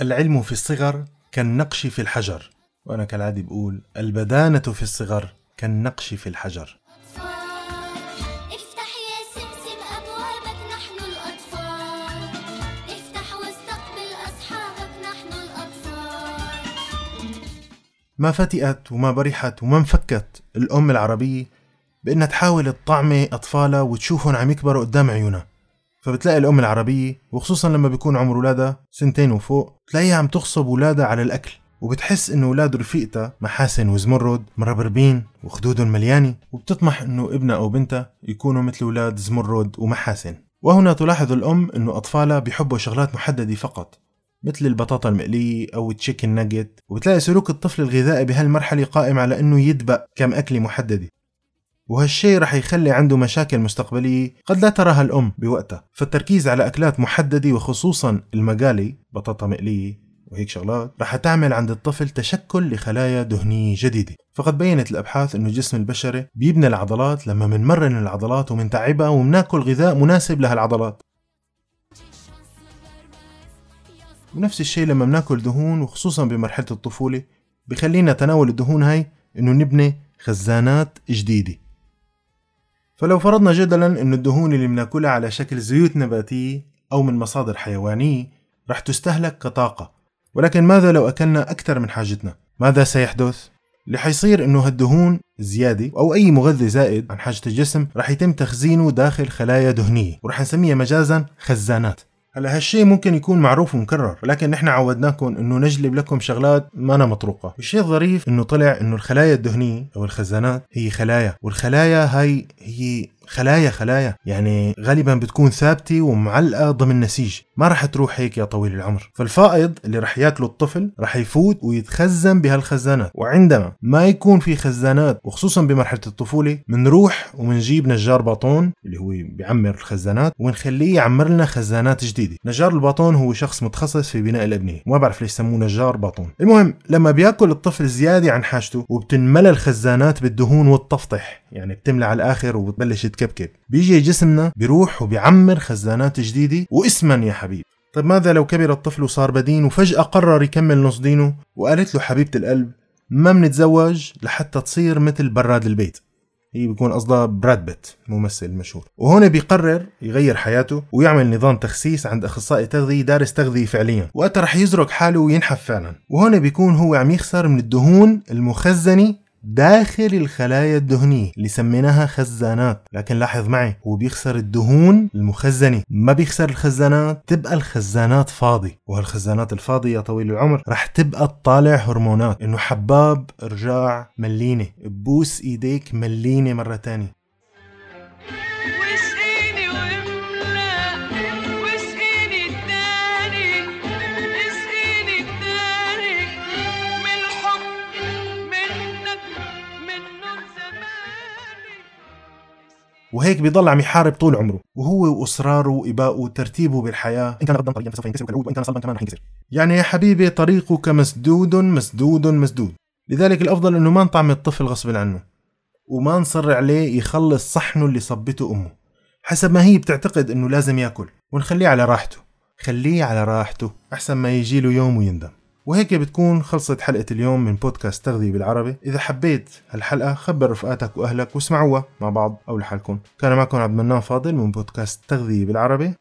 العلم في الصغر كالنقش في الحجر. وأنا كالعادة بقول البدانة في الصغر كالنقش في الحجر. ما فتئت وما برحت وما انفكت الأم العربية بإنها تحاول تطعمي أطفالها وتشوفهم عم يكبروا قدام عيونها. فبتلاقي الأم العربية وخصوصا لما بيكون عمر ولادها سنتين وفوق تلاقيها عم تغصب ولادها على الأكل وبتحس إنه ولاد رفيقتها محاسن وزمرد مربربين وخدودهم مليانة وبتطمح إنه ابنها أو بنتها يكونوا مثل ولاد زمرد ومحاسن. وهنا تلاحظ الأم إنه أطفالها بيحبوا شغلات محددة فقط مثل البطاطا المقلية أو التشيكن ناجت وبتلاقي سلوك الطفل الغذائي بهالمرحلة قائم على إنه يدبق كم أكلة محددة. وهالشيء رح يخلي عنده مشاكل مستقبلية. قد لا تراها الأم بوقتها. فالتركيز على أكلات محددة وخصوصا المقالي بطاطا مقلية وهيك شغلات رح تعمل عند الطفل تشكل لخلايا دهنية جديدة. فقد بينت الأبحاث أنه الجسم البشري بيبني العضلات لما منمرن العضلات ومنتعبها ومناكل غذاء مناسب لهالعضلات. ونفس الشيء لما بناكل دهون وخصوصا بمرحلة الطفولة بخلينا تناول الدهون هاي إنه نبني خزانات جديدة. فلو فرضنا جدلا انه الدهون اللي بنأكلها على شكل زيوت نباتية أو من مصادر حيوانية رح تستهلك كطاقة ولكن ماذا لو أكلنا أكثر من حاجتنا؟ ماذا سيحدث؟ اللي حيصير إنه هالدهون زيادة أو أي مغذي زائد عن حاجة الجسم رح يتم تخزينه داخل خلايا دهنية ورح نسميها مجازا خزانات هلا هالشيء ممكن يكون معروف ومكرر ولكن نحن عودناكم إنه نجلب لكم شغلات ما أنا مطروقة. الشيء الظريف إنه طلع إنه الخلايا الدهنية أو الخزانات هي خلايا والخلايا هاي هي خلايا خلايا. يعني غالبا بتكون ثابتة ومعلقة ضمن نسيج ما رح تروح هيك يا طويل العمر. فالفائض اللي رح ياكله الطفل رح يفوت ويتخزن بهالخزانات. وعندما ما يكون في خزانات وخصوصا بمرحلة الطفولة منروح ومنجيب نجار باطون اللي هو بيعمر الخزانات ونخليه يعمر لنا خزانات جديدة. نجار الباطون هو شخص متخصص في بناء الأبنية. وما بعرف ليش سموه نجار باطون. المهم لما بياكل الطفل زيادة عن حاجته وبتنملى الخزانات بالدهون والتفطح يعني بتملى على الآخر وبتبلش تكبكب. بيجي جسمنا بيروح وبيعمر خزانات جديدة واسما يا حبيب. طيب ماذا لو كبر الطفل وصار بدين وفجأة قرر يكمل نص دينه وقالت له حبيبة القلب ما منتزوج لحتى تصير مثل براد البيت. هي بيكون قصدها براد بيت ممثل مشهور. وهون بيقرر يغير حياته ويعمل نظام تخسيس عند أخصائي تغذية دارس تغذية فعليا. وقتها رح يزرق حاله وينحف فعلا. وهون بيكون هو عم يخسر من الدهون المخزنة داخل الخلايا الدهنية اللي سميناها خزانات. لكن لاحظ معي هو بيخسر الدهون المخزنة. ما بيخسر الخزانات تبقى الخزانات فاضي وهالخزانات الفاضية يا طويل العمر رح تبقى تطالع هرمونات. إنه حباب ارجاع ملينة. بوس إيديك ملينة مرة تانية. وهيك بيضل عم يحارب طول عمره. وهو وأصراره وابائه وترتيبه بالحياة. إن كان غدا طريقا فسوف ينكسر وإن كان صلبا كمان رح ينكسر. يعني يا حبيبي طريقك مسدود مسدود مسدود. لذلك الأفضل إنه ما نطعم الطفل غصب عنه. وما نصر عليه يخلص صحنه اللي صبته أمه. حسب ما هي بتعتقد إنه لازم يأكل. ونخليه على راحته. خليه على راحته أحسن ما يجي له يوم ويندم. وهيك بتكون خلصت حلقة اليوم من بودكاست تغذية بالعربي. إذا حبيت هالحلقة خبر رفقاتك وأهلك واسمعوها مع بعض أو لحالكم. كان معكم عبد المنان فاضل من بودكاست تغذية بالعربي.